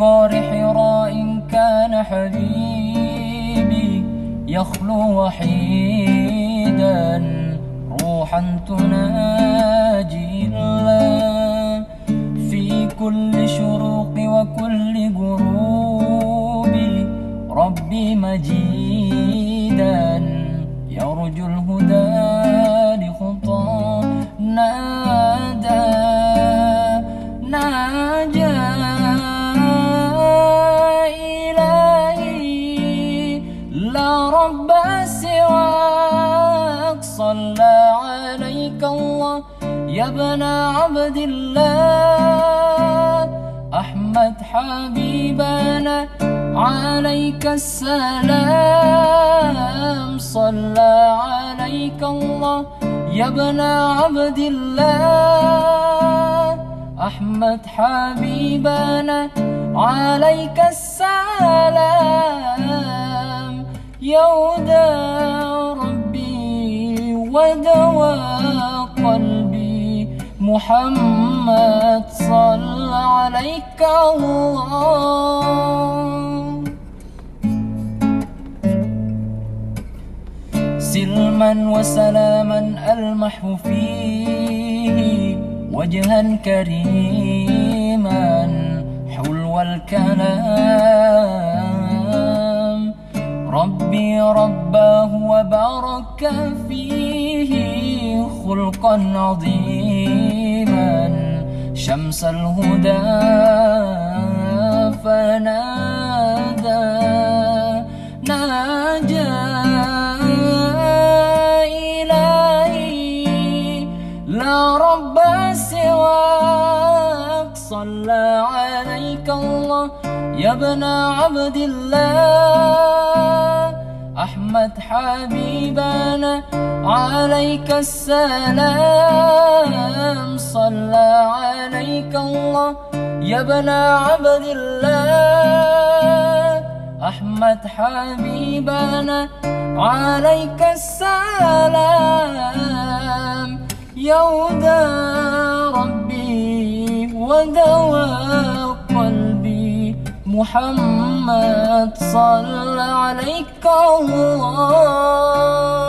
غار حراء كان حبيبي يخلو وحيدا روحا تناجي الله في كل شروق وكل غروب ربي مجيدا يرجو الهدى لخطى نادى. ناجى. لا رب سواك. صلى عليك الله. يا ابن عبد الله. أحمد حبيبنا. عليك السلام. صلى عليك الله. يا ابن عبد الله. أحمد حبيبنا. عليك السلام. يا هدى ربي ودواء قلبي. محمد صلى عليك الله. سلما وسلاما ألمح فيه وجها كريما حلو الكلام. ربي رباه وبارك فيه خلقا عظيما. شمس الهدى فنادى. ناجى إلهي. لا رب سواك. صلى عليك الله يا ابن عبد الله. أحمد حبيبنا عليك السلام. صلى عليك الله يا ابن عبد الله. أحمد حبيبنا عليك السلام. يا هدى ربي قلبي محمد صلى عليك الله.